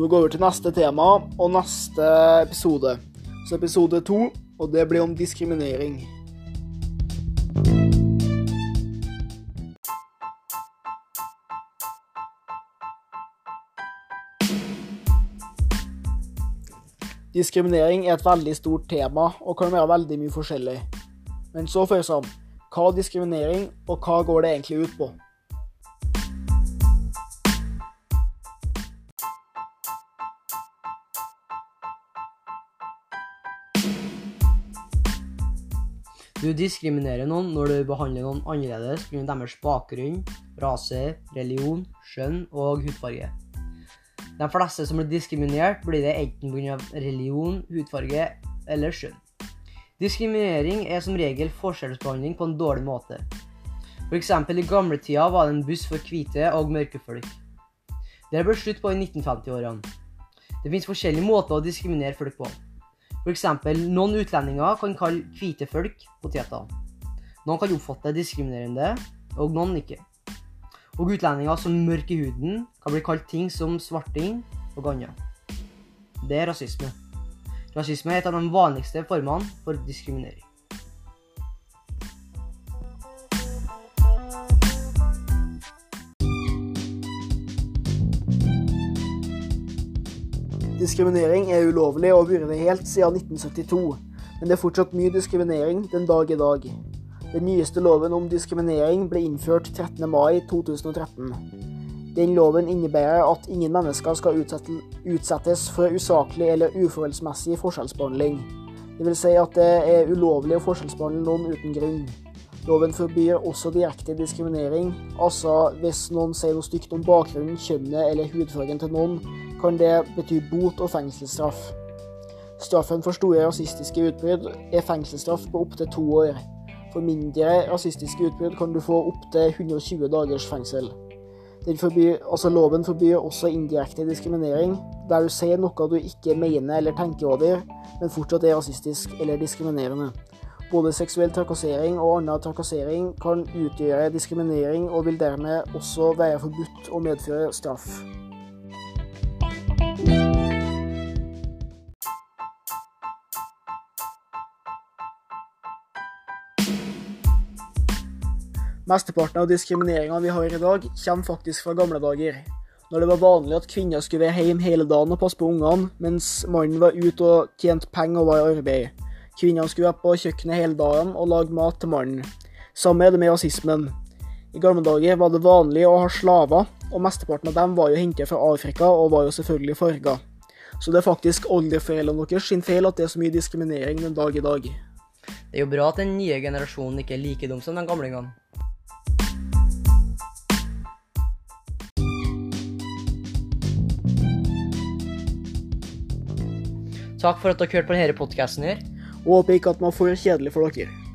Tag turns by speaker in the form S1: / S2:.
S1: Nå går vi til neste tema og neste episode. Så episode to, og det blir om diskriminering. Diskriminering er et veldig stort tema og kan være veldig mye forskjellig. Men så først om hva er diskriminering, og hva går det egentlig ut på?
S2: Du diskriminerer noen når du behandler noen annerledes pga. deres bakgrunn, rase, religion, skjønn og hudfarge. De fleste som blir diskriminert, blir det enten pga. religion, hudfarge eller skjønn. Diskriminering er som regel forskjellsbehandling på en dårlig måte. F.eks. i gamletida var det en buss for hvite og mørkefolk. Det ble slutt på i 1950-årene. Det finnes forskjellige måter å diskriminere folk på. F.eks. noen utlendinger kan kalle hvite folk poteter. Noen kan oppfatte diskriminerende, og noen ikke. Og utlendinger som mørk i huden kan bli kalt ting som svarting og annet. Det er rasisme. Rasisme er et av de vanligste formene for diskriminering.
S1: Diskriminering er ulovlig og vært helt siden 1972, men det er fortsatt mye diskriminering den dag i dag. Den nyeste loven om diskriminering ble innført 13. mai 2013. Den loven innebærer at ingen mennesker skal utsettes for usaklig eller uforholdsmessig forskjellsbehandling. Det vil si at det er ulovlig å forskjellsbehandle noen uten grunn. Loven forbyr også direkte diskriminering, altså hvis noen sier noe stygt om bakgrunnen, kjønnet eller hudfargen til noen, kan det bety bot og fengselsstraff. Straffen for store rasistiske utbrudd er fengselsstraff på opptil to år. For mindre rasistiske utbrudd kan du få opptil 120 dagers fengsel. Forbyr, altså loven forbyr også indirekte diskriminering, der du sier noe du ikke mener eller tenker over, men fortsatt er rasistisk eller diskriminerende. Både seksuell trakassering og annen trakassering kan utgjøre diskriminering, og vil dermed også være forbudt og medføre straff. Mesteparten av diskrimineringa vi har i dag, kommer faktisk fra gamle dager. Når det var vanlig at kvinner skulle være hjemme hele dagen og passe på ungene, mens mannen var ute og tjente penger og var i arbeid. Kvinnene skulle være på kjøkkenet hele dagen og lage mat til mannen. Samme er det med rasismen. I gamle dager var det vanlig å ha slaver, og mesteparten av dem var jo hentet fra Afrika og var jo selvfølgelig farga. Så det er faktisk oldeforeldrene deres sin feil at det er så mye diskriminering den dag i dag.
S2: Det er jo bra at den nye generasjonen ikke er like dum som de gamlingene. Takk for at dere hørte på denne podkasten.
S1: Og håper ikke at man får kjedelig for dere.